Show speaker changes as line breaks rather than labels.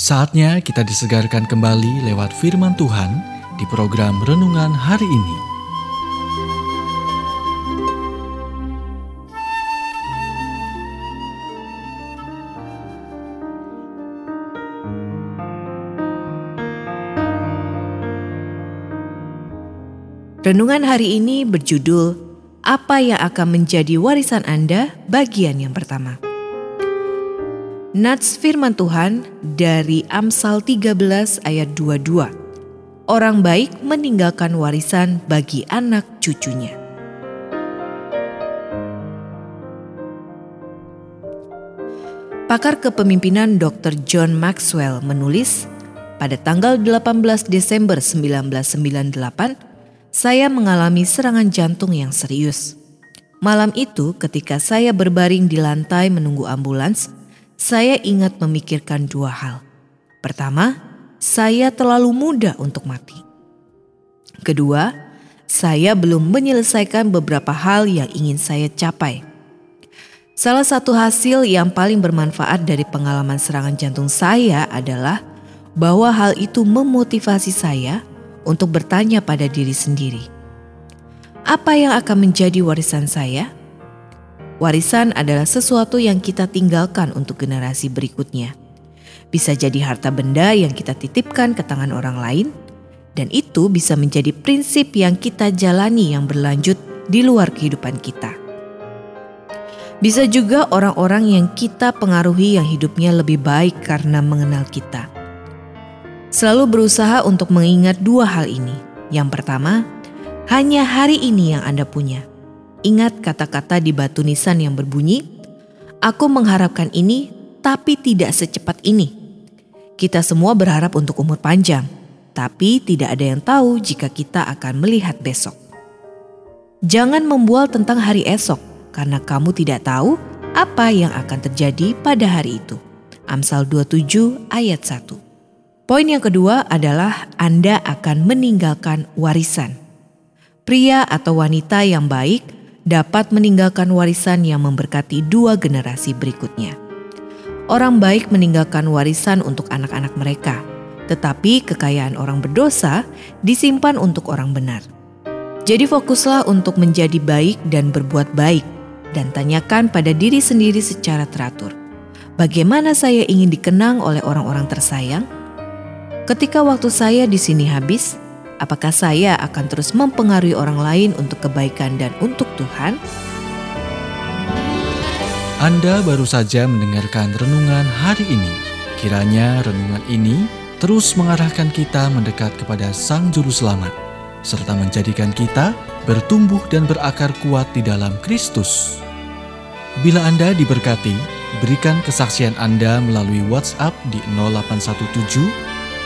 Saatnya kita disegarkan kembali lewat firman Tuhan di program renungan hari ini.
Renungan hari ini berjudul Apa yang akan menjadi warisan Anda bagian yang pertama. Nats firman Tuhan dari Amsal 13 ayat 22. Orang baik meninggalkan warisan bagi anak cucunya. Pakar kepemimpinan Dr. John Maxwell menulis, pada tanggal 18 Desember 1998, saya mengalami serangan jantung yang serius. Malam itu ketika saya berbaring di lantai menunggu ambulans, saya ingat memikirkan dua hal. Pertama, saya terlalu muda untuk mati. Kedua, saya belum menyelesaikan beberapa hal yang ingin saya capai. Salah satu hasil yang paling bermanfaat dari pengalaman serangan jantung saya adalah bahwa hal itu memotivasi saya untuk bertanya pada diri sendiri, "Apa yang akan menjadi warisan saya?" Warisan adalah sesuatu yang kita tinggalkan untuk generasi berikutnya. Bisa jadi harta benda yang kita titipkan ke tangan orang lain, dan itu bisa menjadi prinsip yang kita jalani yang berlanjut di luar kehidupan kita. Bisa juga orang-orang yang kita pengaruhi yang hidupnya lebih baik karena mengenal kita. Selalu berusaha untuk mengingat dua hal ini. Yang pertama, hanya hari ini yang Anda punya. Ingat kata-kata di batu nisan yang berbunyi, Aku mengharapkan ini, tapi tidak secepat ini. Kita semua berharap untuk umur panjang, tapi tidak ada yang tahu jika kita akan melihat besok. Jangan membual tentang hari esok, karena kamu tidak tahu apa yang akan terjadi pada hari itu. Amsal 27 ayat 1 Poin yang kedua adalah Anda akan meninggalkan warisan. Pria atau wanita yang baik dapat meninggalkan warisan yang memberkati dua generasi berikutnya. Orang baik meninggalkan warisan untuk anak-anak mereka, tetapi kekayaan orang berdosa disimpan untuk orang benar. Jadi fokuslah untuk menjadi baik dan berbuat baik, dan tanyakan pada diri sendiri secara teratur. Bagaimana saya ingin dikenang oleh orang-orang tersayang? Ketika waktu saya di sini habis, apakah saya akan terus mempengaruhi orang lain untuk kebaikan dan untuk Tuhan?
Anda baru saja mendengarkan renungan hari ini. Kiranya renungan ini terus mengarahkan kita mendekat kepada Sang Juru Selamat, serta menjadikan kita bertumbuh dan berakar kuat di dalam Kristus. Bila Anda diberkati, berikan kesaksian Anda melalui WhatsApp di 0817